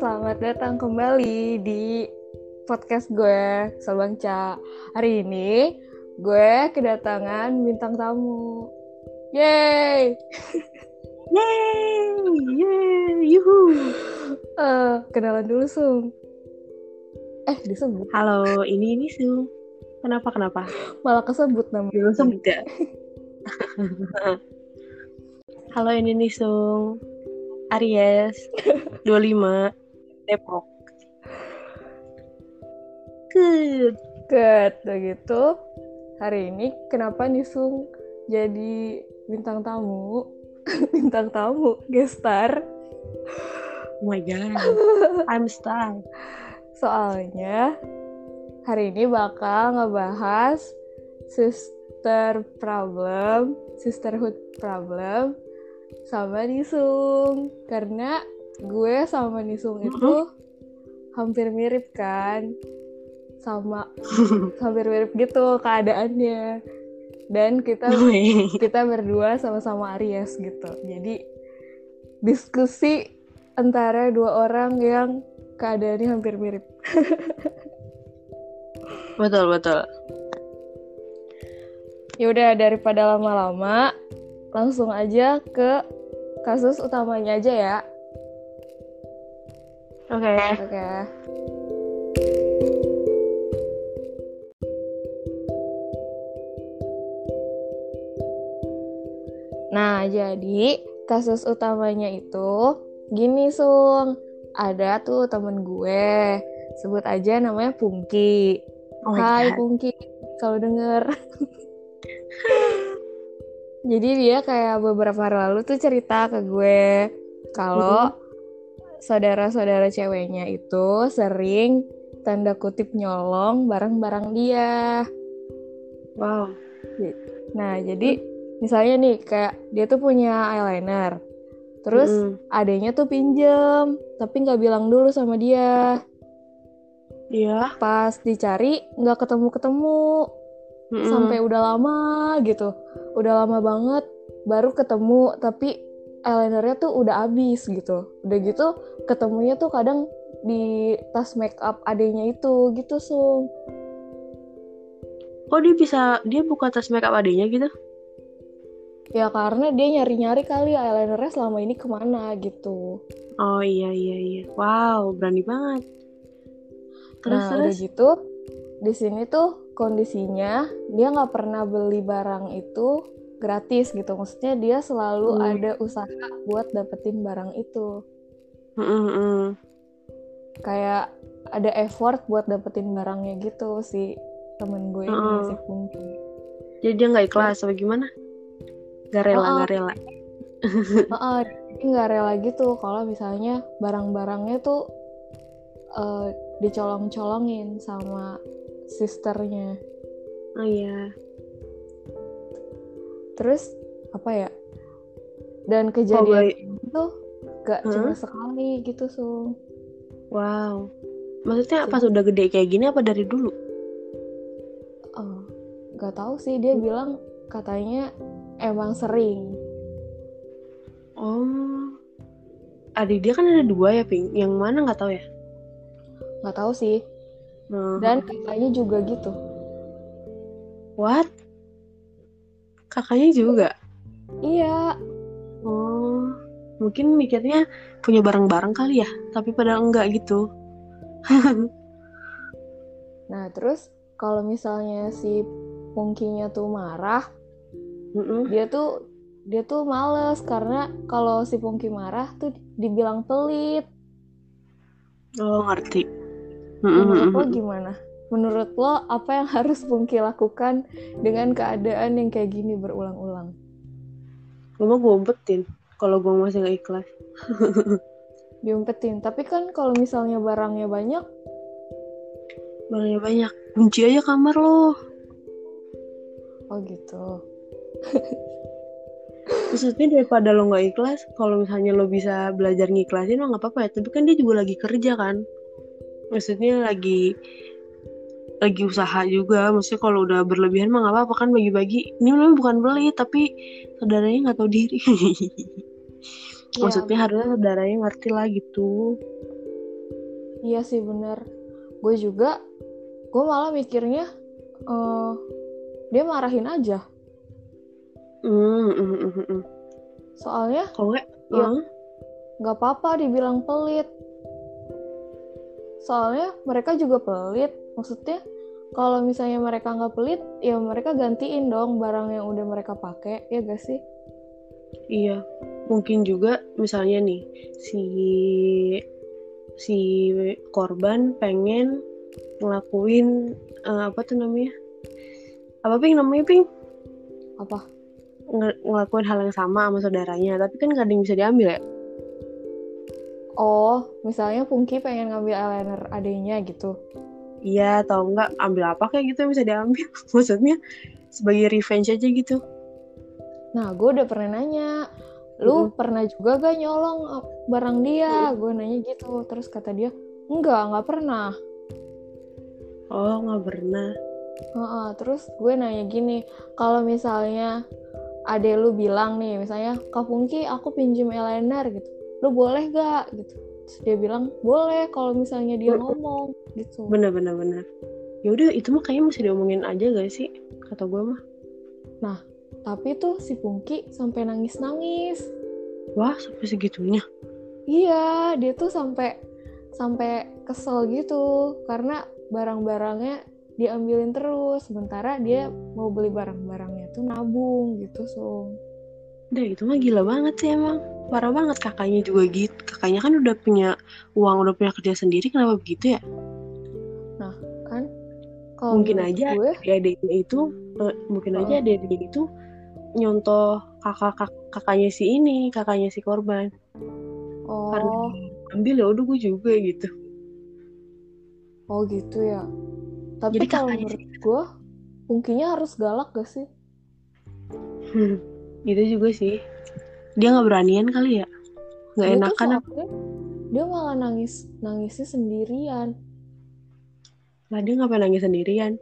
selamat datang kembali di podcast gue, Ca. Hari ini gue kedatangan bintang tamu. Yeay! Yeay! Yeay! Yuhu! Uh, kenalan dulu, Sung. Eh, disebut. Halo, ini ini Sung. Kenapa, kenapa? Malah kesebut namanya. Belum sebut ya? Halo, ini Sung. Aries 25 Depok. Good. Good Begitu Hari ini kenapa Nisung jadi bintang tamu? Bintang tamu Guest star. Oh my god. I'm star. Soalnya Hari ini bakal ngebahas Sister problem Sisterhood problem sama Nisung. Karena gue sama Nisung itu hampir mirip kan sama hampir mirip gitu keadaannya. Dan kita kita berdua sama-sama Aries gitu. Jadi diskusi antara dua orang yang keadaannya hampir mirip. Betul betul. Ya udah daripada lama-lama langsung aja ke kasus utamanya aja ya. Oke. Okay. Oke. Okay. Nah, jadi kasus utamanya itu gini, Sung. Ada tuh temen gue, sebut aja namanya Pungki. Oh Hai God. Pungki, kalau denger. Jadi dia kayak beberapa hari lalu tuh cerita ke gue kalau mm-hmm. Saudara-saudara ceweknya itu sering tanda kutip nyolong barang-barang dia. Wow. Nah, jadi misalnya nih kayak dia tuh punya eyeliner. Terus mm-hmm. adanya tuh pinjem, tapi nggak bilang dulu sama dia. Iya. Pas dicari nggak ketemu-ketemu mm-hmm. sampai udah lama gitu udah lama banget baru ketemu tapi eyelinernya tuh udah habis gitu. Udah gitu ketemunya tuh kadang di tas make up adenya itu gitu sung kok dia bisa dia buka tas make up adenya gitu? Ya karena dia nyari-nyari kali eyelinernya selama ini ke mana gitu. Oh iya iya iya. Wow berani banget. Terus nah, terus? udah gitu di sini tuh kondisinya dia nggak pernah beli barang itu gratis gitu. Maksudnya dia selalu hmm. ada usaha buat dapetin barang itu. Hmm. kayak ada effort buat dapetin barangnya gitu si temen gue ini hmm. si Pungki. Jadi dia nggak ikhlas apa gimana? Gak rela nggak rela. Uh, jadi nggak rela gitu kalau misalnya barang-barangnya tuh uh, dicolong-colongin sama sisternya. Oh iya terus apa ya dan kejadian oh, itu gak huh? cuma sekali gitu so wow maksudnya pas udah gede kayak gini apa dari dulu oh gak tahu sih dia hmm. bilang katanya emang sering oh adik dia kan ada dua ya ping yang mana nggak tahu ya nggak tahu sih Hmm. Dan kakaknya juga gitu. What? Kakaknya juga? Iya. Oh, mungkin mikirnya punya barang-barang kali ya, tapi pada enggak gitu. nah, terus kalau misalnya si Pungkinya tuh marah, mm -mm. dia tuh dia tuh males karena kalau si Pungki marah tuh dibilang pelit. Oh, ngerti Menurut lo gimana? Menurut lo apa yang harus Pungki lakukan dengan keadaan yang kayak gini berulang-ulang? Gue mau gue umpetin kalau gue masih gak ikhlas. Diumpetin, tapi kan kalau misalnya barangnya banyak, barangnya banyak, kunci aja kamar lo. Oh gitu. Maksudnya daripada lo gak ikhlas, kalau misalnya lo bisa belajar ngiklasin lo gak apa-apa ya. Tapi kan dia juga lagi kerja kan maksudnya lagi lagi usaha juga. Maksudnya kalau udah berlebihan mah nggak apa-apa kan bagi-bagi. Ini memang bukan beli tapi saudaranya nggak tahu diri. Ya, maksudnya harusnya saudaranya ngerti lah gitu. Iya sih bener. Gue juga gue malah mikirnya uh, dia marahin aja. Mm, mm, mm, mm. soalnya kalau nggak ya uh, nggak apa-apa dibilang pelit. Soalnya mereka juga pelit maksudnya kalau misalnya mereka nggak pelit ya mereka gantiin dong barang yang udah mereka pakai ya gak sih? Iya mungkin juga misalnya nih si si korban pengen ngelakuin uh, apa tuh namanya? Apa ping namanya ping? Apa? Ng ngelakuin hal yang sama sama saudaranya tapi kan gak ada yang bisa diambil ya? Oh misalnya Pungki pengen ngambil eyeliner adanya gitu iya atau enggak ambil apa kayak gitu yang bisa diambil maksudnya sebagai revenge aja gitu nah gue udah pernah nanya lu hmm. pernah juga gak nyolong barang dia hmm. gue nanya gitu terus kata dia enggak nggak pernah oh nggak pernah uh -uh. terus gue nanya gini kalau misalnya ade lu bilang nih misalnya kak Pungki aku pinjem eyeliner gitu lu boleh gak gitu terus dia bilang boleh kalau misalnya dia ngomong gitu. Bener bener bener. Ya udah itu mah kayaknya mesti diomongin aja gak sih? Kata gue mah. Nah tapi tuh si Pungki sampai nangis nangis wah sampai segitunya? Iya dia tuh sampai sampai kesel gitu. Karena barang-barangnya diambilin terus sementara dia mau beli barang-barangnya tuh nabung gitu so Udah itu mah gila banget sih emang. Parah banget kakaknya juga gitu kakaknya kan udah punya uang udah punya kerja sendiri kenapa begitu ya? Nah kan kalau mungkin aja gue, adiknya itu uh, mungkin oh. aja adiknya itu nyontoh kakak kak, kakaknya si ini kakaknya si korban. Oh. karena ambil ya udah gue juga gitu. Oh gitu ya. Tapi kalau menurut gue mungkinnya harus galak gak sih gitu juga sih. Dia nggak beranian kali ya? Nggak enakan apa? dia malah nangis nangisnya sendirian. Lah dia ngapain nangis sendirian?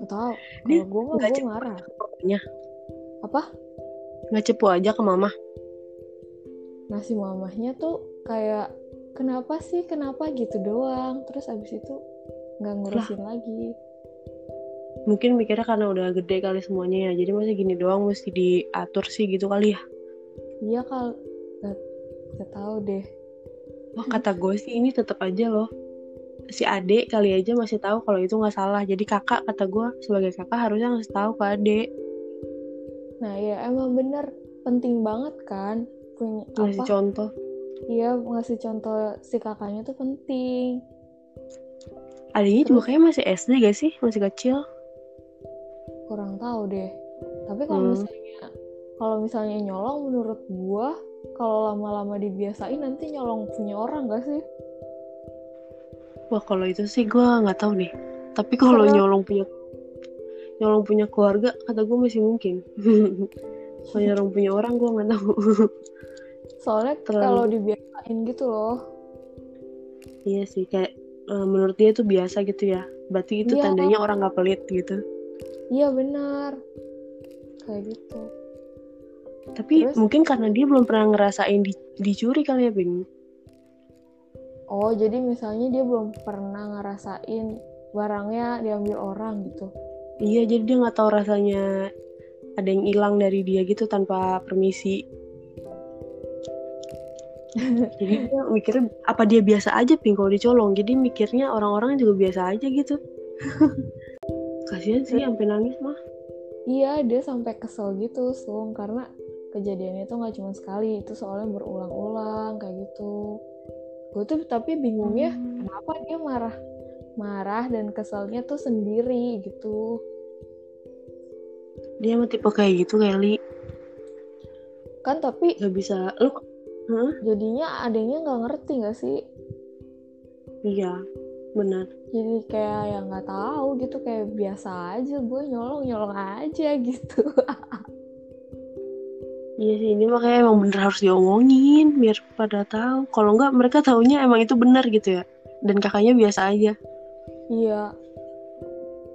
Nggak tahu. Kalau gue nggak gue marah. apa? Nggak cepu aja ke mama. Nah si mamahnya tuh kayak kenapa sih? Kenapa? Gitu doang. Terus abis itu nggak ngurusin lah. lagi mungkin mikirnya karena udah gede kali semuanya ya. Jadi masih gini doang mesti diatur sih gitu kali ya. Iya kal gak, gak tahu deh. Wah kata gue sih ini tetap aja loh. Si adek kali aja masih tahu kalau itu nggak salah. Jadi kakak kata gue sebagai kakak harusnya ngasih tahu ke adek nah ya emang bener. Penting banget kan? Punya ngasih apa? contoh. Iya ngasih contoh si kakaknya tuh penting. Adiknya juga kayak masih SD gak sih? Masih kecil kurang tahu deh. Tapi kalau hmm. misalnya kalau misalnya nyolong menurut gua kalau lama-lama dibiasain nanti nyolong punya orang gak sih? Wah kalau itu sih gua nggak tahu nih. Tapi kalau nyolong punya nyolong punya keluarga kata gue masih mungkin. Kalau nyolong punya orang gue nggak tahu. Soalnya Terlalu... kalau dibiasain gitu loh. Iya sih kayak uh, menurut dia itu biasa gitu ya. Berarti itu iya. tandanya orang nggak pelit gitu iya benar. Kayak gitu. Tapi Terus, mungkin karena dia belum pernah ngerasain di, dicuri kali ya Bing? Oh jadi misalnya dia belum pernah ngerasain barangnya diambil orang gitu. Iya jadi dia nggak tahu rasanya ada yang hilang dari dia gitu tanpa permisi. Jadi dia mikirnya apa dia biasa aja ping kalau dicolong? Jadi mikirnya orang-orang juga biasa aja gitu kasihan sih sampai nangis mah. Iya dia sampai kesel gitu Sung karena kejadiannya itu nggak cuma sekali itu soalnya berulang-ulang kayak gitu. Gue tuh tapi bingungnya hmm. kenapa dia marah? Marah dan keselnya tuh sendiri gitu. Dia mah tipe kayak gitu Kelly. Kan tapi nggak bisa lu huh? jadinya adanya nggak ngerti nggak sih? Iya benar jadi kayak yang nggak tahu gitu kayak biasa aja gue nyolong nyolong aja gitu Iya sih ini makanya emang bener harus diomongin biar pada tahu. Kalau nggak mereka taunya emang itu benar gitu ya. Dan kakaknya biasa aja. Iya.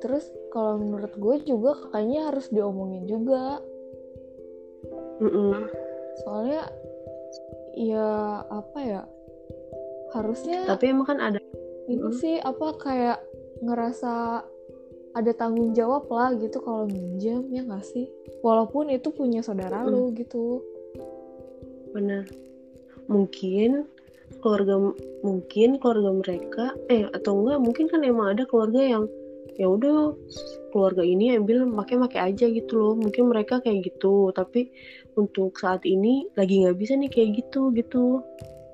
Terus kalau menurut gue juga kakaknya harus diomongin juga. Mm -mm. Soalnya ya apa ya harusnya. Tapi emang kan ada ini sih apa kayak ngerasa ada tanggung jawab lah gitu kalau minjem ya nggak sih? Walaupun itu punya saudara Mm. lu gitu. Benar mungkin keluarga mungkin keluarga mereka eh atau enggak mungkin kan emang ada keluarga yang ya udah keluarga ini ambil pakai pakai aja gitu loh. Mungkin mereka kayak gitu tapi untuk saat ini lagi nggak bisa nih kayak gitu gitu.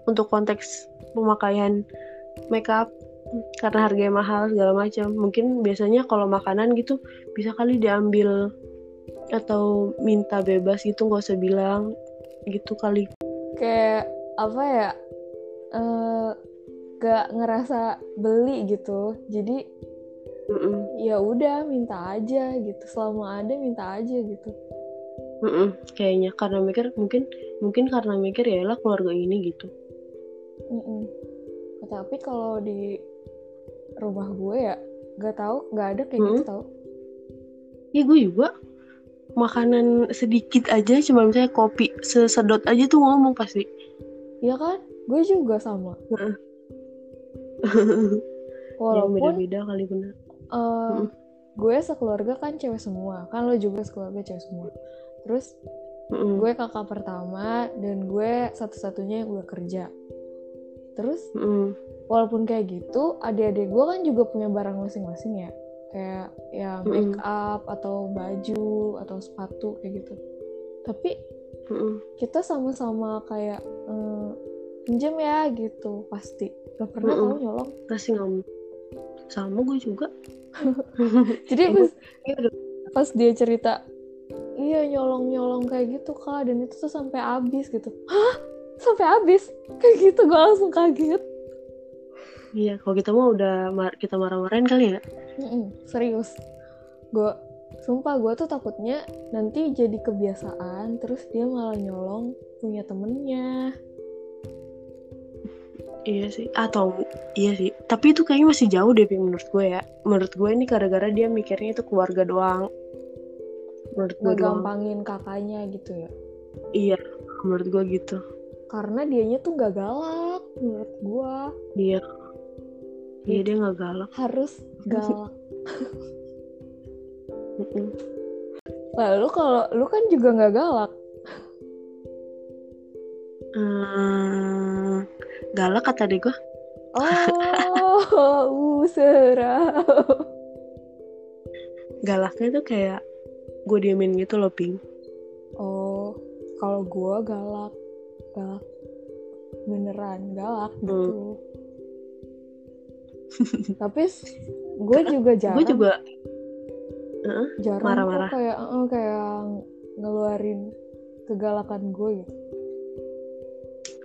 Untuk konteks pemakaian makeup karena harganya mahal segala macam. Mungkin biasanya kalau makanan gitu bisa kali diambil atau minta bebas gitu nggak usah bilang gitu kali. Kayak apa ya eh gak ngerasa beli gitu. Jadi ya udah minta aja gitu. Selama ada minta aja gitu. Mm-mm, kayaknya. Karena mikir mungkin mungkin karena mikir ya lah keluarga ini gitu. Mm-mm. tapi kalau di rumah gue ya gak tahu nggak ada kayak gitu Hmm. tau ya gue juga. Makanan sedikit aja cuma misalnya kopi sesedot aja tuh ngomong pasti. Ya kan? Gue juga sama. Ya walaupun beda-beda kali bener. eh, Mm. gue sekeluarga kan cewek semua. Kan lo juga sekeluarga cewek semua. Terus Mm-mm. gue kakak pertama dan gue satu-satunya yang udah kerja. Terus Mm-mm. Walaupun kayak gitu adik-adik gue kan juga punya barang masing-masing ya. Kayak ya make up atau baju atau sepatu kayak gitu. Tapi kita sama-sama kayak eh, pinjam ya gitu. Pasti. Gak pernah Mm-mm. tahu nyolong. Pasti ngomong sama gue juga. Jadi pas, Ya udah. pas dia cerita iya nyolong nyolong kayak gitu kak. Dan itu tuh sampai habis gitu. Hah? Sampai habis? Kayak gitu gue langsung kaget iya kalau kita mah udah mar- kita marah-marahin kali ya Mm-mm, serius gue sumpah gue tuh takutnya nanti jadi kebiasaan terus dia malah nyolong punya temennya Iya sih, atau iya sih. Tapi itu kayaknya masih jauh deh, menurut gue ya. Menurut gue ini gara-gara dia mikirnya itu keluarga doang. Menurut gue doang. ngegampangin kakaknya gitu ya Iya, menurut gue gitu. karena dianya tuh gak galak menurut gue Iya, iya dia nggak galak. harus galak lalu kalau lu kan juga nggak galak Hmm, galak kata deh gue. oh usera Galaknya tuh kayak gue diemin gitu loh, Ping. oh kalau gue galak galak beneran galak Hmm. Tapi gue juga jarang. Gue juga, jarang marah-marah. kayak eh, kayak ngeluarin kegalakan gue gitu.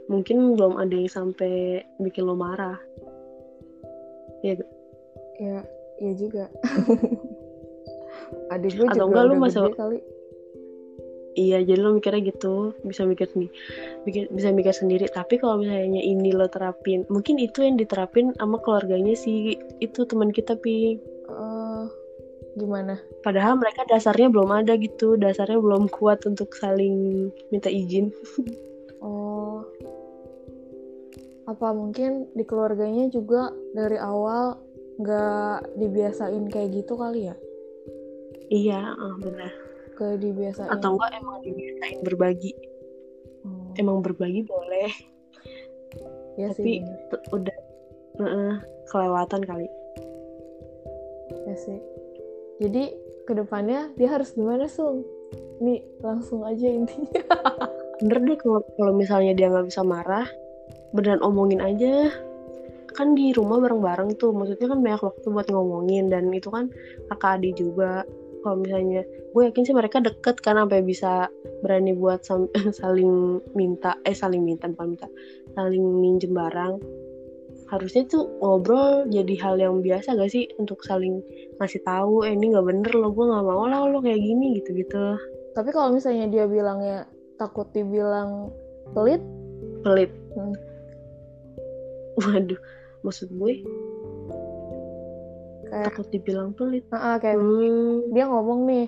Mungkin belum ada yang sampai bikin lo marah. Iya, ya ya juga. Adik gue Atau juga enggak lu masa- gede kali Iya, jadi lo mikirnya gitu, bisa mikir sendiri, bikin- bisa mikir sendiri. Tapi kalau misalnya ini lo terapin, mungkin itu yang diterapin sama keluarganya si itu teman kita pi. Eh, gimana Padahal mereka dasarnya belum ada gitu, dasarnya belum kuat untuk saling minta izin. oh apa mungkin di keluarganya juga dari awal nggak dibiasain kayak gitu kali ya Iya, ah, benar. Ke dibiasain Atau enggak emang dibiasain berbagi. Oh, Emang berbagi boleh, ya tapi sih t- udah eh, kelewatan kali. ya sih jadi ke depannya dia harus gimana sung nih langsung aja intinya Bener deh kalau kalau misalnya dia nggak bisa marah, beneran omongin aja. Kan di rumah bareng-bareng tuh, maksudnya kan banyak waktu buat ngomongin dan itu kan kakak adik juga. Kalau misalnya, gue yakin sih mereka deket kan sampai bisa berani buat saling minta, eh saling minta bukan minta, saling minjem barang. Harusnya tuh ngobrol jadi hal yang biasa gak sih untuk saling ngasih tahu, eh ini nggak bener loh, gue nggak mau lah lo kayak gini gitu-gitu. tapi kalau misalnya dia bilangnya takut dibilang pelit pelit. Hmm. Waduh, maksud gue takut dibilang pelit. ah, kayak Hmm, dia ngomong nih.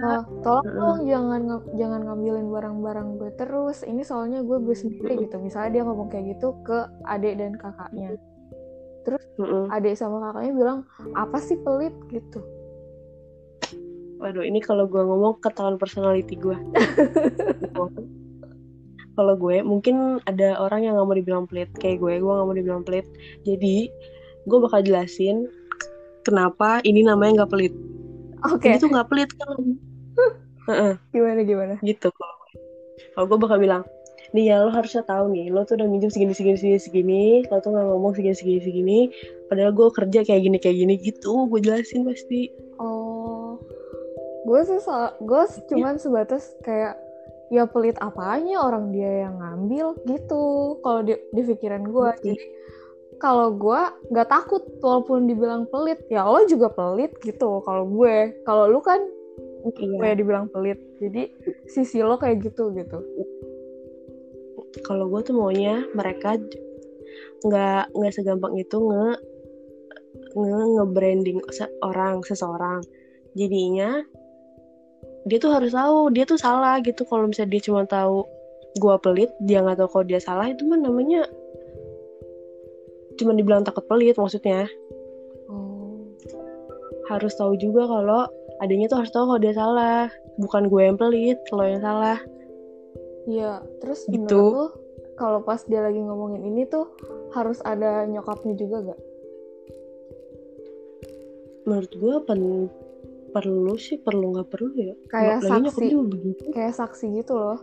"Ah, tolong dong jangan nga- jangan ngambilin barang-barang gue terus ini soalnya gue beli sendiri gitu misalnya dia ngomong kayak gitu ke adik dan kakaknya terus Mm-mm. adik sama kakaknya bilang apa sih pelit gitu Waduh, ini kalau gue ngomong ketahuan personality gue. kalau gue, mungkin ada orang yang nggak mau dibilang pelit. Kayak gue, gue nggak mau dibilang pelit. Jadi, gue bakal jelasin kenapa ini namanya nggak pelit. oke. Ini tuh nggak pelit kan? Gimana gimana? Gitu. Kalau kalau gue bakal bilang, nih ya lo harusnya tahu nih, lo tuh udah minjem segini segini segini segini, lo tuh nggak ngomong segini segini segini, padahal gue kerja kayak gini kayak gini gitu, gue jelasin pasti. oh. Gue sih soal gue cuman sebatas kayak ya pelit apanya orang dia yang ngambil gitu. Kalau di, di pikiran gue jadi kalau gue nggak takut walaupun dibilang pelit ya lo juga pelit gitu kalau gue. Kalau lu kan Iya. kayak dibilang pelit jadi sisi lo kayak gitu gitu. Kalau gue tuh maunya mereka nggak nggak segampang itu nge nge nge-branding orang seseorang. Jadinya dia tuh harus tahu dia tuh salah gitu. Kalau misalnya dia cuma tahu gue pelit dia nggak tahu kalau dia salah itu mah namanya cuma dibilang takut pelit maksudnya oh harus tahu juga kalau adanya tuh harus tahu kalau dia salah bukan gue yang pelit lo yang salah Iya, terus Gitu. kalau pas dia lagi ngomongin ini tuh harus ada nyokapnya juga gak? menurut gue pen- perlu sih perlu nggak perlu ya Kayak Lagi saksi. begitu Kayak saksi gitu loh.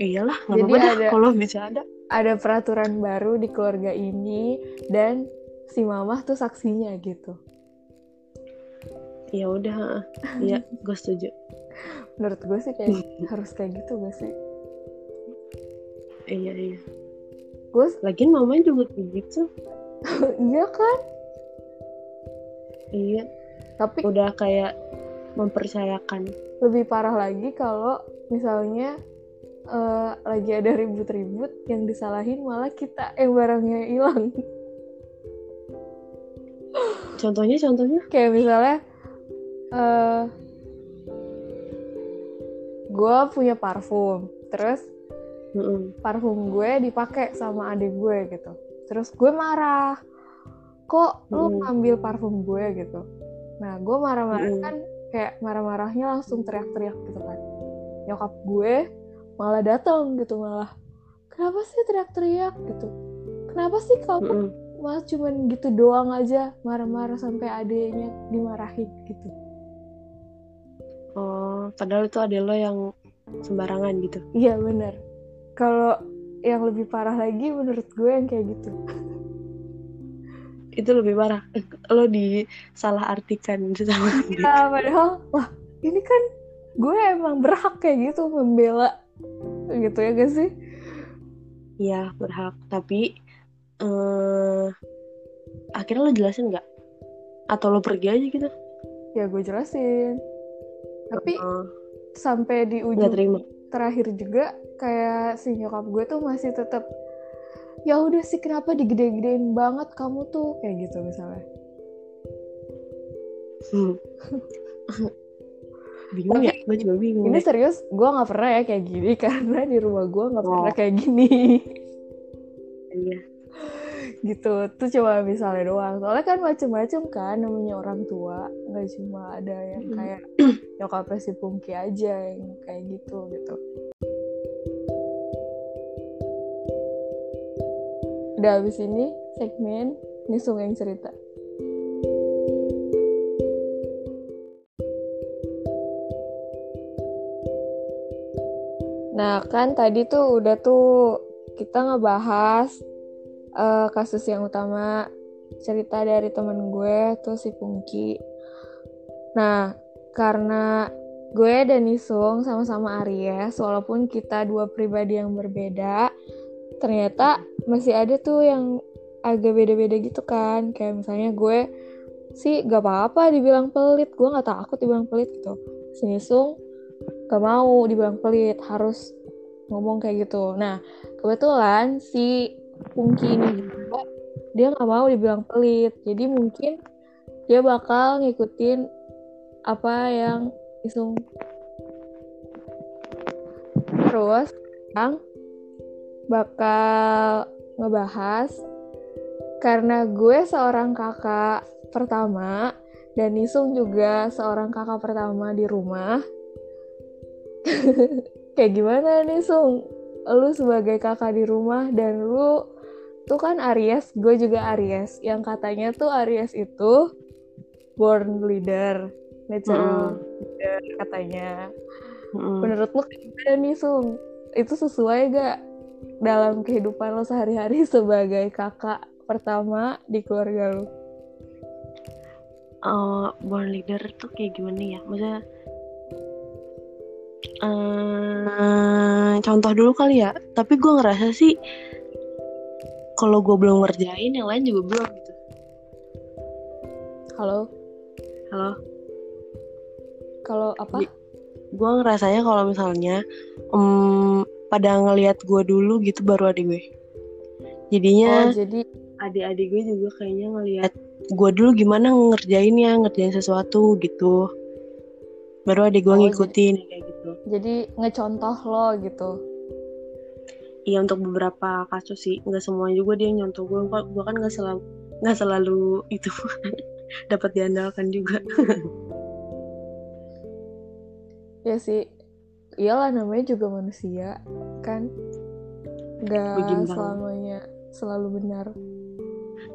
iyalah nggak apa-apa dah kalau bisa ada Ada peraturan baru di keluarga ini dan si mamah tuh saksinya gitu. ya udah iya gue setuju Menurut gue sih kayak harus kayak gitu gak sih? iya iya Gue lagian mamanya juga gitu iya kan? iya Tapi udah kayak mempercayakan lebih parah lagi kalau misalnya eh, lagi ada ribut-ribut yang disalahin malah kita yang barangnya hilang. contohnya contohnya kayak misalnya eh gue punya parfum terus Mm-mm. parfum gue dipakai sama adik gue gitu terus gue marah kok lu Mm. ngambil parfum gue gitu nah gue marah-marah Mm. kan kayak marah-marahnya langsung teriak-teriak gitu kan nyokap gue malah datang gitu malah kenapa sih teriak-teriak? gitu. Kenapa sih kamu Mm-mm. malah cuman gitu doang aja marah-marah sampai adiknya dimarahin? gitu. Oh padahal itu ada lo yang sembarangan gitu? Iya bener. Kalau yang lebih parah lagi menurut gue yang kayak gitu. Itu lebih parah. Lo disalah artikan sama ya padahal wah ini kan gue emang berhak kayak gitu membela gitu ya gak sih? Iya berhak. Tapi eh akhirnya lo jelasin nggak? Atau lo pergi aja gitu? Ya gue jelasin. Tapi Oh, sampai di ujung terima. terakhir juga kayak si nyokap gue tuh masih tetap ya udah sih kenapa digede-gedein banget kamu tuh? Kayak gitu misalnya. Hmm. bingung ya gue juga bingung ini serius gue nggak pernah ya kayak gini karena di rumah gue nggak Oh. pernah kayak gini Iya. gitu tuh cuma misalnya doang soalnya kan macem-macem kan namanya orang tua nggak cuma ada yang Mm. kayak nyokapnya si Pungki aja yang kayak gitu gitu udah habis ini segmen Nisung yang cerita Nah, kan tadi tuh udah tuh kita ngebahas eh, kasus yang utama cerita dari temen gue tuh si Pungki. Nah, karena gue dan Nisung sama-sama Aries, walaupun kita dua pribadi yang berbeda, ternyata masih ada tuh yang agak beda-beda gitu kan. Kayak misalnya gue sih gak apa-apa dibilang pelit, gue gak takut dibilang pelit gitu. Si Nisung gak mau dibilang pelit, harus ngomong kayak gitu. Nah, kebetulan si Pungki ini juga dia nggak mau dibilang pelit jadi mungkin dia bakal ngikutin apa yang Isung terus yang bakal ngebahas karena gue seorang kakak pertama dan Nisung juga seorang kakak pertama di rumah. Kayak gimana nih Sung? Lu sebagai kakak di rumah dan lu tuh kan Aries, gue juga Aries. Yang katanya tuh Aries itu born leader, natural mm. leader katanya. Mm. Menurut lu gimana nih Sung? Itu sesuai gak dalam kehidupan lo sehari-hari sebagai kakak pertama di keluarga lu? Uh, born leader tuh kayak gimana ya? Maksudnya uh, contoh dulu kali ya. Tapi gue ngerasa sih kalau gue belum ngerjain, yang lain juga belum gitu. Halo. Halo. Kalau apa? Gue ngerasanya kalau misalnya um, pada ngelihat gue dulu gitu baru adik gue. Jadinya. Oh jadi adik-adik gue juga kayaknya ngelihat gue dulu gimana ngerjainnya ngerjain sesuatu gitu baru adik gue oh, ngikutin jadi, kayak gitu jadi ngecontoh lo gitu. Iya untuk beberapa kasus sih. Nggak semua juga dia nyontoh. Gue gue kan nggak selalu nggak selalu itu dapat diandalkan juga. Ya sih. Iyalah namanya juga manusia kan? Nggak selamanya selalu benar.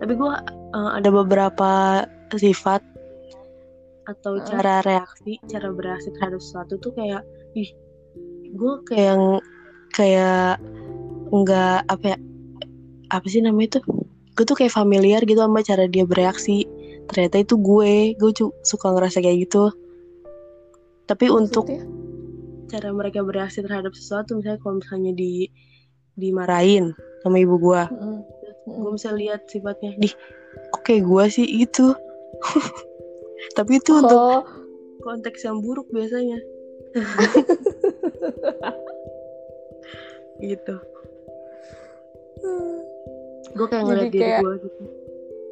Tapi gue uh, ada beberapa sifat atau uh. cara reaksi cara bereaksi terhadap sesuatu tuh kayak ih gue kayak kayak nggak apa ya apa sih namanya itu gue tuh kayak familiar gitu sama cara dia bereaksi. Ternyata itu gue gue suka ngerasa kayak gitu. Tapi Maksudnya? untuk cara mereka bereaksi terhadap sesuatu misalnya kalau misalnya di dimarahin sama ibu gue mm -hmm gue bisa lihat sifatnya di kayak gue sih? Itu tapi itu oh. untuk konteks yang buruk biasanya. Gitu. Gue kayak ngeliat diri gue gitu.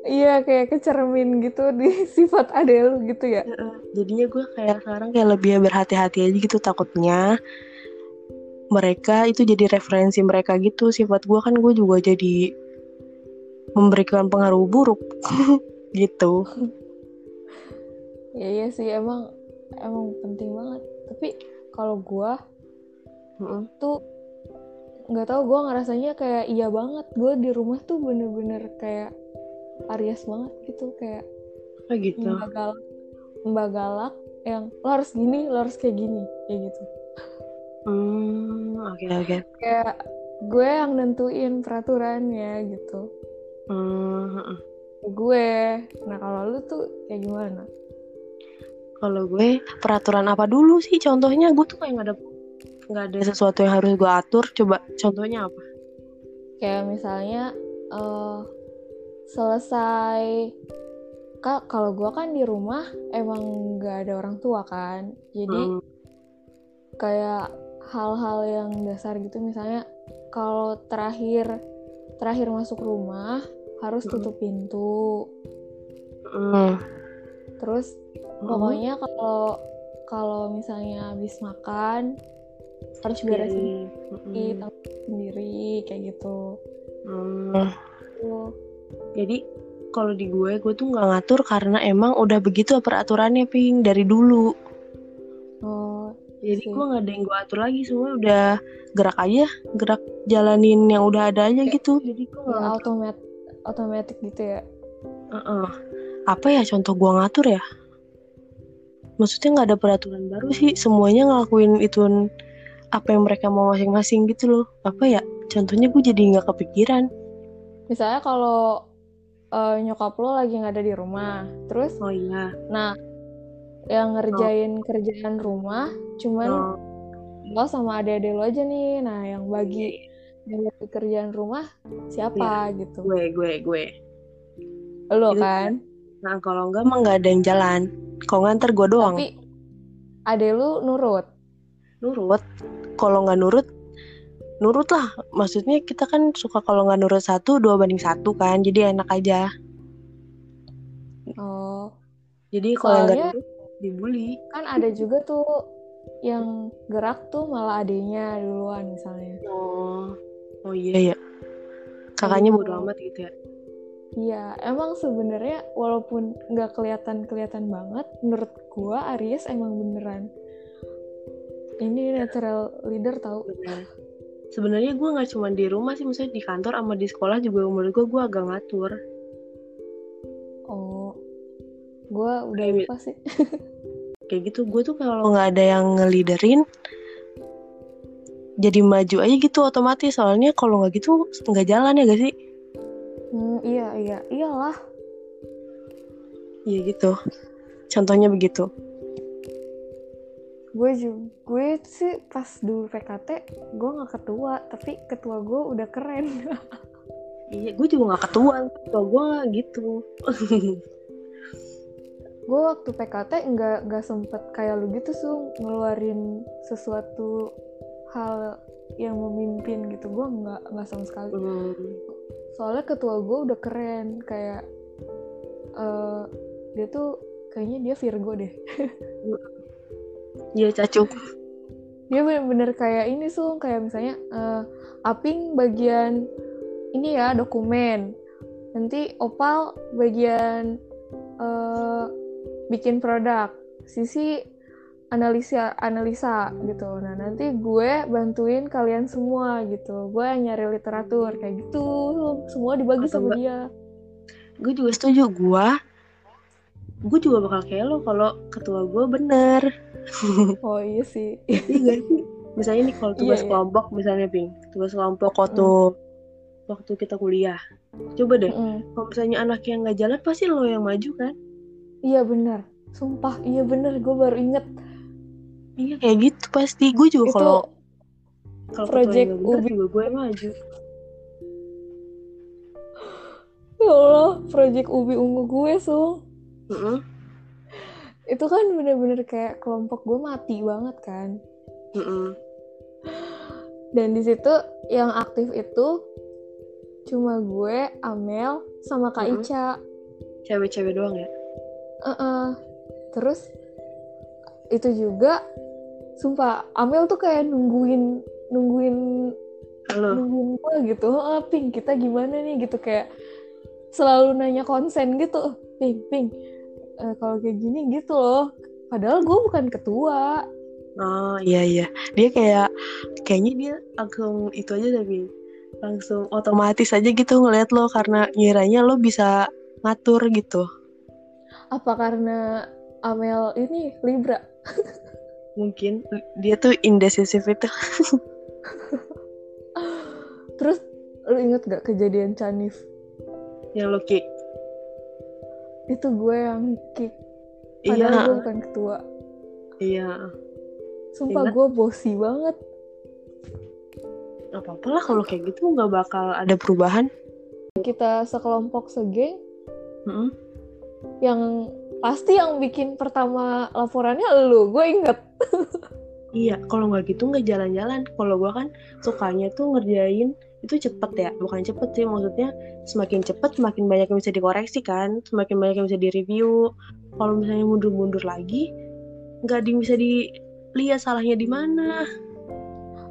Iya kayak kecermin gitu di sifat ade lu gitu ya. Jadinya gue kayak sekarang kayak lebih berhati-hati aja gitu takutnya mereka itu jadi referensi mereka gitu. Sifat gue kan gue juga jadi memberikan pengaruh buruk gitu ya iya sih emang emang penting banget. Tapi kalau gue mm tuh nggak tahu gue ngerasanya kayak iya banget. Gue di rumah tuh bener-bener kayak Aries banget gitu kayak oh gitu. Mbak galak mbak galak yang lo harus gini lo harus kayak gini kayak gitu. Hmm oke okay, oke. Okay. kayak gue yang nentuin peraturannya gitu. Hmm. Gue, nah kalau lu tuh kayak gimana? Kalau gue peraturan apa dulu sih? Contohnya gue tuh kayak nggak ada nggak ada sesuatu yang harus gue atur. Coba contohnya apa? Kayak misalnya uh, selesai kak kalau gue kan di rumah emang nggak ada orang tua kan jadi hmm. kayak hal-hal yang dasar gitu misalnya kalau terakhir terakhir masuk rumah harus tutup pintu mm. terus. Pokoknya kalau kalau misalnya habis makan harus beresin mm. sendiri kayak gitu. Mm. jadi kalau di gue gue tuh nggak ngatur karena emang udah begitu peraturannya ping dari dulu. Jadi gue nggak ada yang gue atur lagi semua udah gerak aja gerak jalanin yang udah ada aja gitu. Jadi gue ya, otomat otomatis gitu ya? Uh -uh. apa ya contoh gue ngatur ya maksudnya nggak ada peraturan baru sih. Semuanya ngelakuin itu apa yang mereka mau masing-masing gitu loh. Apa ya? Contohnya gue jadi nggak kepikiran. Misalnya kalau uh, nyokap lo lagi nggak ada di rumah terus oh iya. nah yang ngerjain oh. kerjaan rumah cuman oh. lo sama adik-adik lo aja nih. Nah yang bagi yang bagi kerjaan rumah siapa ya, gitu. Gue gue gue. Lo gitu. kan nah kalau enggak emang nggak ada yang jalan. Kalau nganter gue doang. Tapi adek lu nurut. Nurut? Kalau nggak nurut nurut lah. Maksudnya kita kan suka kalau nggak nurut satu dua banding satu kan. Jadi enak aja. Oh. Jadi kalau nggak nurut dibully. kan ada juga tuh yang gerak tuh malah adenya duluan misalnya. Oh. Oh iya ya kakaknya bodo amat gitu ya Iya, emang sebenarnya walaupun nggak kelihatan kelihatan banget, menurut gua Aries emang beneran ini natural leader tahu. Sebenarnya gue nggak cuma di rumah sih, misalnya di kantor sama di sekolah juga menurut gue gue agak ngatur. Oh, gue udah lupa sih. kayak gitu, gue tuh kalau nggak ada yang ngeliderin, jadi maju aja gitu otomatis. Soalnya kalau nggak gitu nggak jalan ya gak sih? Hmm, iya iya iyalah. Iya gitu. Contohnya begitu. Gue juga gue sih pas dulu PKT gue nggak ketua tapi ketua gue udah keren. iya gue juga nggak ketua ketua gue gitu. gue waktu PKT nggak nggak sempet kayak lu gitu sih ngeluarin sesuatu hal yang memimpin gitu gue nggak nggak sama sekali hmm soalnya ketua gue udah keren kayak uh, dia tuh kayaknya dia Virgo deh. Iya cacu. Dia bener-bener kayak ini sung kayak misalnya uh, aping bagian ini ya dokumen. Nanti opal bagian uh, bikin produk. Sisi analisa analisa gitu. Nah nanti gue bantuin kalian semua gitu. Gue nyari literatur kayak gitu. Semua dibagi Atau sama enggak. dia. Gue juga setuju. Gue gue juga bakal kayak lo kalau ketua gue bener. Oh iya sih. Iya sih? Misalnya nih kalau tugas iya, iya. kelompok iya. misalnya ping. Tugas kelompok waktu mm. waktu kita kuliah. Coba deh mm. kalau misalnya anak yang nggak jalan pasti lo yang maju kan? Iya benar sumpah iya bener. Gue baru inget Iya kayak gitu pasti. Gue juga kalau kalau project Ubi juga gue maju. Ya Allah, project Ubi ungu gue so. Mm -hmm. Itu kan bener-bener kayak kelompok gue mati banget kan. Mm -hmm. Dan di situ yang aktif itu cuma gue, Amel, sama Kak mm -hmm. Ica. Cewek-cewek doang ya? Uh -uh. Terus itu juga sumpah Amel tuh kayak nungguin nungguin Halo. nungguin gue gitu. Oh, ping kita gimana nih? Gitu kayak selalu nanya konsen gitu. Ping ping uh, kalau kayak gini gitu loh. Padahal gue bukan ketua. Oh iya iya. Dia kayak kayaknya dia langsung itu aja tapi langsung otomatis aja gitu ngeliat lo karena ngiranya lo bisa ngatur gitu. Apa karena Amel ini Libra mungkin dia tuh indecisif itu. Terus lu inget gak kejadian Canif yang lo kick itu gue yang kick padahal iya. gue bukan ketua. Iya. Sumpah gue bosi banget. Gak apa-apa lah kalau kayak gitu nggak bakal ada perubahan. Kita sekelompok segeng. Mm -hmm. Yang pasti yang bikin pertama laporannya lu gue inget iya kalau nggak gitu nggak jalan-jalan. Kalau gue kan sukanya tuh ngerjain itu cepet ya bukan cepet sih maksudnya semakin cepet semakin banyak yang bisa dikoreksi kan semakin banyak yang bisa direview. Kalau misalnya mundur-mundur lagi nggak di, bisa dilihat salahnya di mana.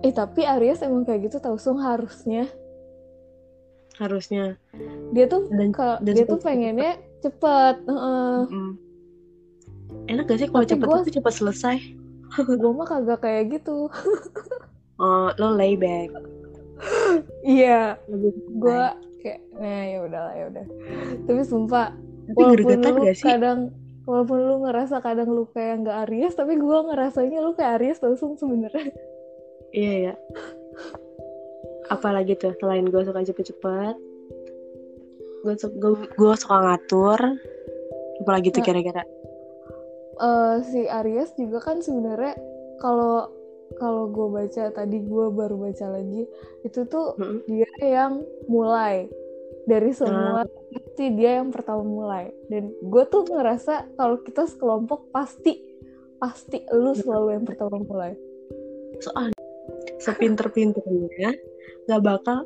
Eh tapi Aries emang kayak gitu tau sung harusnya. Harusnya. Dia tuh dan, kalau dia tuh pengennya cepet uh. mm enak gak sih kalau cepet? gua, tuh cepet selesai. Gue mah kagak kayak gitu. Oh lo layback iya. Gue kayak nah ya udahlah ya udah. Tapi sumpah tapi walaupun lu gak sih? kadang walaupun lu ngerasa kadang lu kayak nggak Aries tapi gue ngerasanya lu kayak Aries langsung sebenarnya. Iya ya apalagi tuh selain gue suka cepet-cepet gue suka gue suka ngatur. Apalagi tuh nah, kira-kira? uh, si Aries juga kan sebenarnya kalau kalau gue baca tadi gue baru baca lagi itu tuh hmm. dia yang mulai. Dari semua hmm. sih dia yang pertama mulai. Dan gue tuh ngerasa kalau kita sekelompok pasti pasti lu selalu yang pertama mulai. Soalnya sepinter-pinternya nggak bakal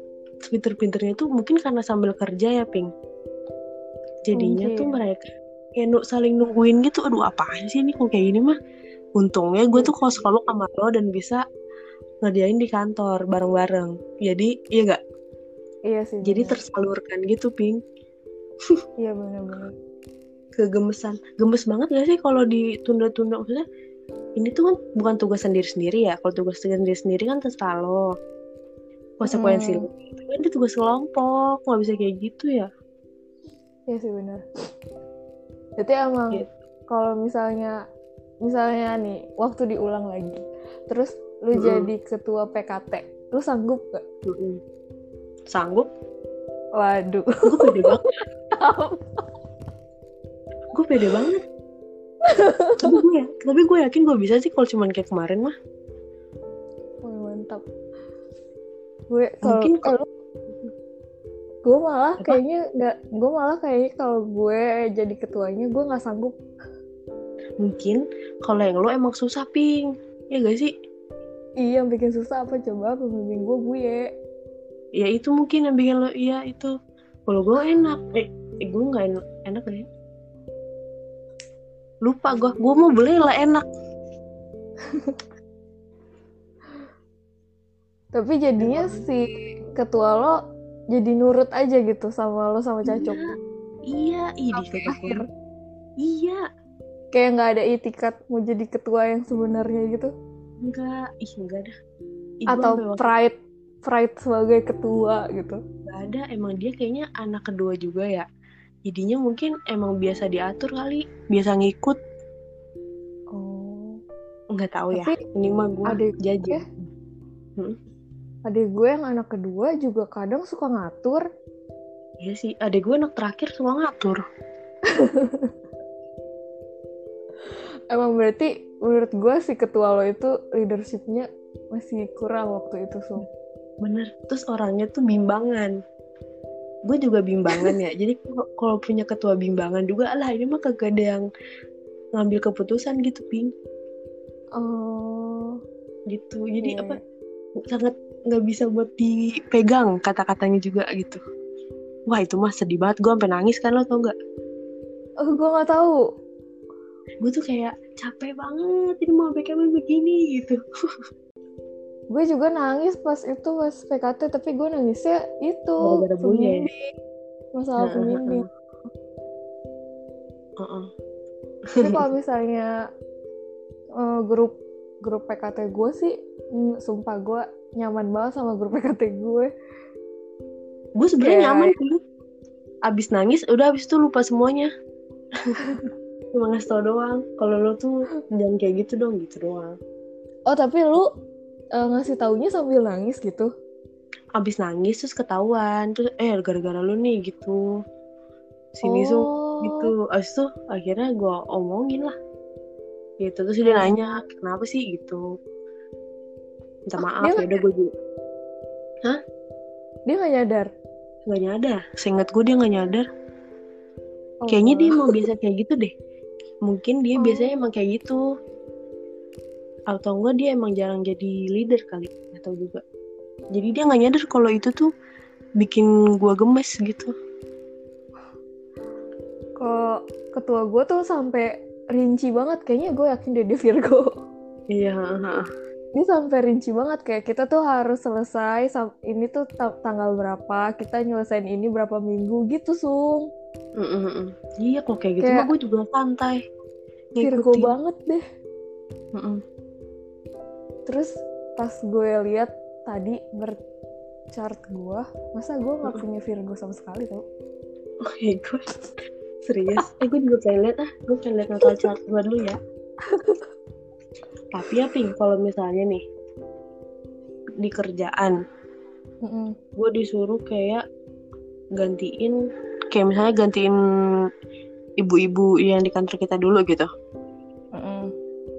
sepinter-pinternya tuh mungkin karena sambil kerja ya ping. Jadinya mungkin. tuh mereka kayak nu saling nungguin gitu aduh apaan sih ini kok kayak gini mah? Untungnya gue tuh kalau sekolah sama lo dan bisa ngerjain di kantor bareng-bareng. Jadi iya gak iya sih jadi bener. tersalurkan gitu ping. Iya benar-benar kegemesan. Gemes banget gak sih kalau ditunda-tunda? Maksudnya ini tuh kan bukan tugas sendiri-sendiri ya. Kalau tugas sendiri-sendiri kan terserah lo konsekuensi hmm. itu kan itu tugas kelompok nggak bisa kayak gitu ya iya sih benar jadi emang gitu. kalau misalnya misalnya nih waktu diulang lagi terus lu -hmm. jadi ketua PKT lu sanggup gak? -hmm. sanggup waduh gue pede banget gue pede banget tapi gue tapi gue yakin gue bisa sih kalau cuman kayak kemarin mah oh, mantap gue kalau mungkin kalau gue malah Apa? kayaknya nggak gue malah kayaknya kalau gue jadi ketuanya gue nggak sanggup. Mungkin kalau yang lo emang susah ping. Ya gak sih? Iya yang bikin susah apa? Coba pembimbing gue gue ya itu mungkin yang bikin lo iya itu. Kalau gue enak. Eh, eh gue nggak enak enak ya? Lupa gue gue mau beli lah enak tapi jadinya si ketua lo jadi nurut aja gitu sama lo sama Cacok. iya iya iya iya. Kayak nggak ada itikat mau jadi ketua yang sebenarnya gitu? Enggak. Ih enggak ada Ih, atau pride pride sebagai ketua gitu? Nggak ada. Emang dia kayaknya anak kedua juga ya. Jadinya mungkin emang biasa diatur kali. Biasa ngikut. Oh. Nggak tahu ya. Ini mah gue jajan hmm? Adik gue yang anak kedua juga kadang suka ngatur. Iya sih adik gue anak terakhir suka ngatur. Emang berarti menurut gue si ketua lo itu leadershipnya masih kurang waktu itu so bener terus orangnya tuh bimbangan. Gue juga bimbangan ya jadi kalau punya ketua bimbangan juga lah ini mah kagak ada yang ngambil keputusan gitu ping. Oh. Gitu jadi yeah. apa sangat nggak bisa buat dipegang kata-katanya juga gitu. Wah itu mah sedih banget. Gue sampai nangis kan lo tau gak oh gue nggak tahu. Gue tuh kayak capek banget ini mau PKB begini gitu. Gue juga nangis pas itu pas PKT tapi gue nangisnya itu pembimbing masalah pembimbing uh -uh. tapi kalau misalnya uh, grup grup PKT gue sih mm, sumpah gue nyaman banget sama grup PKT gue. Gue sebenarnya yeah. nyaman sih. Abis nangis udah abis itu lupa semuanya. Cuma ngasih tau doang kalau lo tuh jangan kayak gitu dong gitu doang. Oh tapi lu uh, ngasih taunya sambil nangis gitu? Abis nangis terus ketahuan. Terus eh gara-gara lu nih gitu. Sini oh. tuh gitu. Abis itu akhirnya gue omongin lah gitu terus dia nanya kenapa sih? Gitu. Minta maaf ya udah gue juga hah? Dia nggak nyadar? Nggak nyadar. Seingat gue dia nggak nyadar. Oh. kayaknya dia mau biasa kayak gitu deh. Mungkin dia oh. biasanya emang kayak gitu. Atau enggak dia emang jarang jadi leader kali atau juga. Jadi dia nggak nyadar kalau itu tuh bikin gue gemes gitu. Kok ketua gue tuh sampai rinci banget. Kayaknya gue yakin dia, dia Virgo. Iya ini sampai rinci banget. Kayak kita tuh harus selesai ini tuh tanggal berapa kita nyelesain ini berapa minggu gitu sung. Mm -mm. iya kok kayak gitu. Kayak gue juga santai. Virgo banget deh. Mm -mm. terus pas gue lihat tadi berchart gue masa gue nggak mm punya Virgo sama sekali tau? Oh my god serius? Eh gue juga pengen lihat ah gue pengen lihat natal chart gue dulu ya. Tapi ya ping kalau misalnya nih di kerjaan mm -mm. gue disuruh kayak gantiin kayak misalnya gantiin ibu-ibu yang di kantor kita dulu gitu. Mm -mm.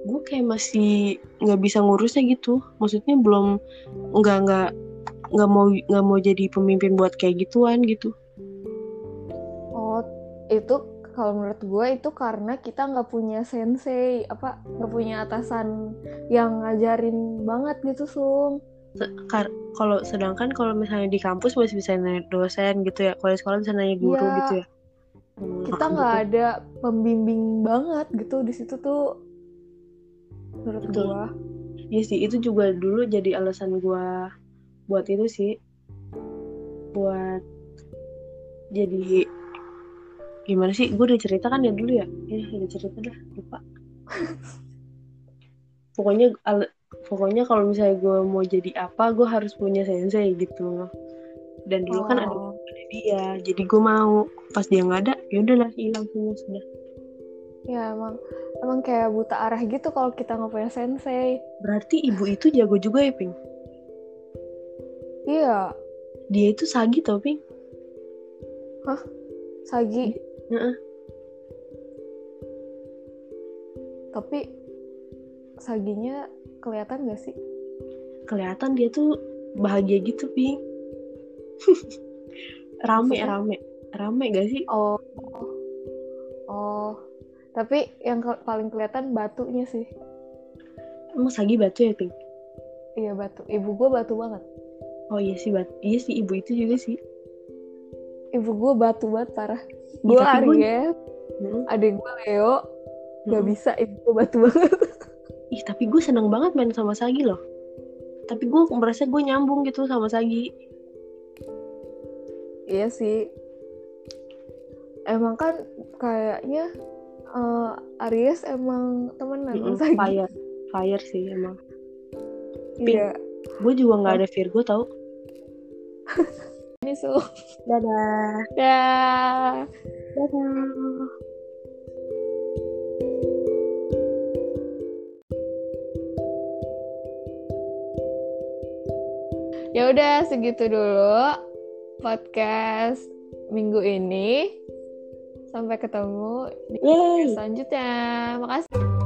gue kayak masih nggak bisa ngurusnya gitu. Maksudnya belum nggak nggak nggak mau nggak mau jadi pemimpin buat kayak gituan gitu itu kalau menurut gue itu karena kita nggak punya sensei apa nggak punya atasan yang ngajarin banget gitu sung. Kalau sedangkan kalau misalnya di kampus masih bisa nanya dosen gitu ya kalau di sekolah bisa nanya guru ya, gitu ya. Hmm, kita nggak gitu. ada pembimbing banget gitu di situ tuh menurut gue iya sih itu juga dulu jadi alasan gue buat itu sih. Buat jadi gimana sih? Gue udah cerita kan ya dulu ya? Ya udah cerita dah lupa. Pokoknya pokoknya kalau misalnya gue mau jadi apa gue harus punya sensei gitu. Dan dulu oh. kan ada, oh. ada dia jadi gue mau. Pas dia nggak ada ya udahlah hilang semua sudah. Ya emang emang kayak buta arah gitu kalau kita nggak punya sensei. Berarti ibu itu jago juga ya ping? Iya. Dia itu sagi tau ping? Hah? Sagi tapi saginya kelihatan gak sih? Kelihatan dia tuh bahagia gitu ping rame Maksudnya? rame. Rame gak sih? Oh. Oh. Tapi yang ke paling kelihatan batunya sih. Emang sagi batu ya ping iya batu. Ibu gue batu banget. Oh iya sih batu iya sih ibu itu juga sih ibu gue batu banget parah. Gue ya, Aries hmm. adik gue Leo. Hmm. gak bisa ibu gue batu banget. Ih tapi gue seneng banget main sama Sagi loh. Tapi gue merasa gue nyambung gitu sama Sagi. Iya sih. Emang kan kayaknya uh, Aries emang temenan mm -hmm, Sagi. fire. Fire sih emang. Iya. Gue juga nggak ada Virgo tau ini su dadah. Dadah. Dadah. Ya udah segitu dulu podcast minggu ini. Sampai ketemu di podcast selanjutnya. Makasih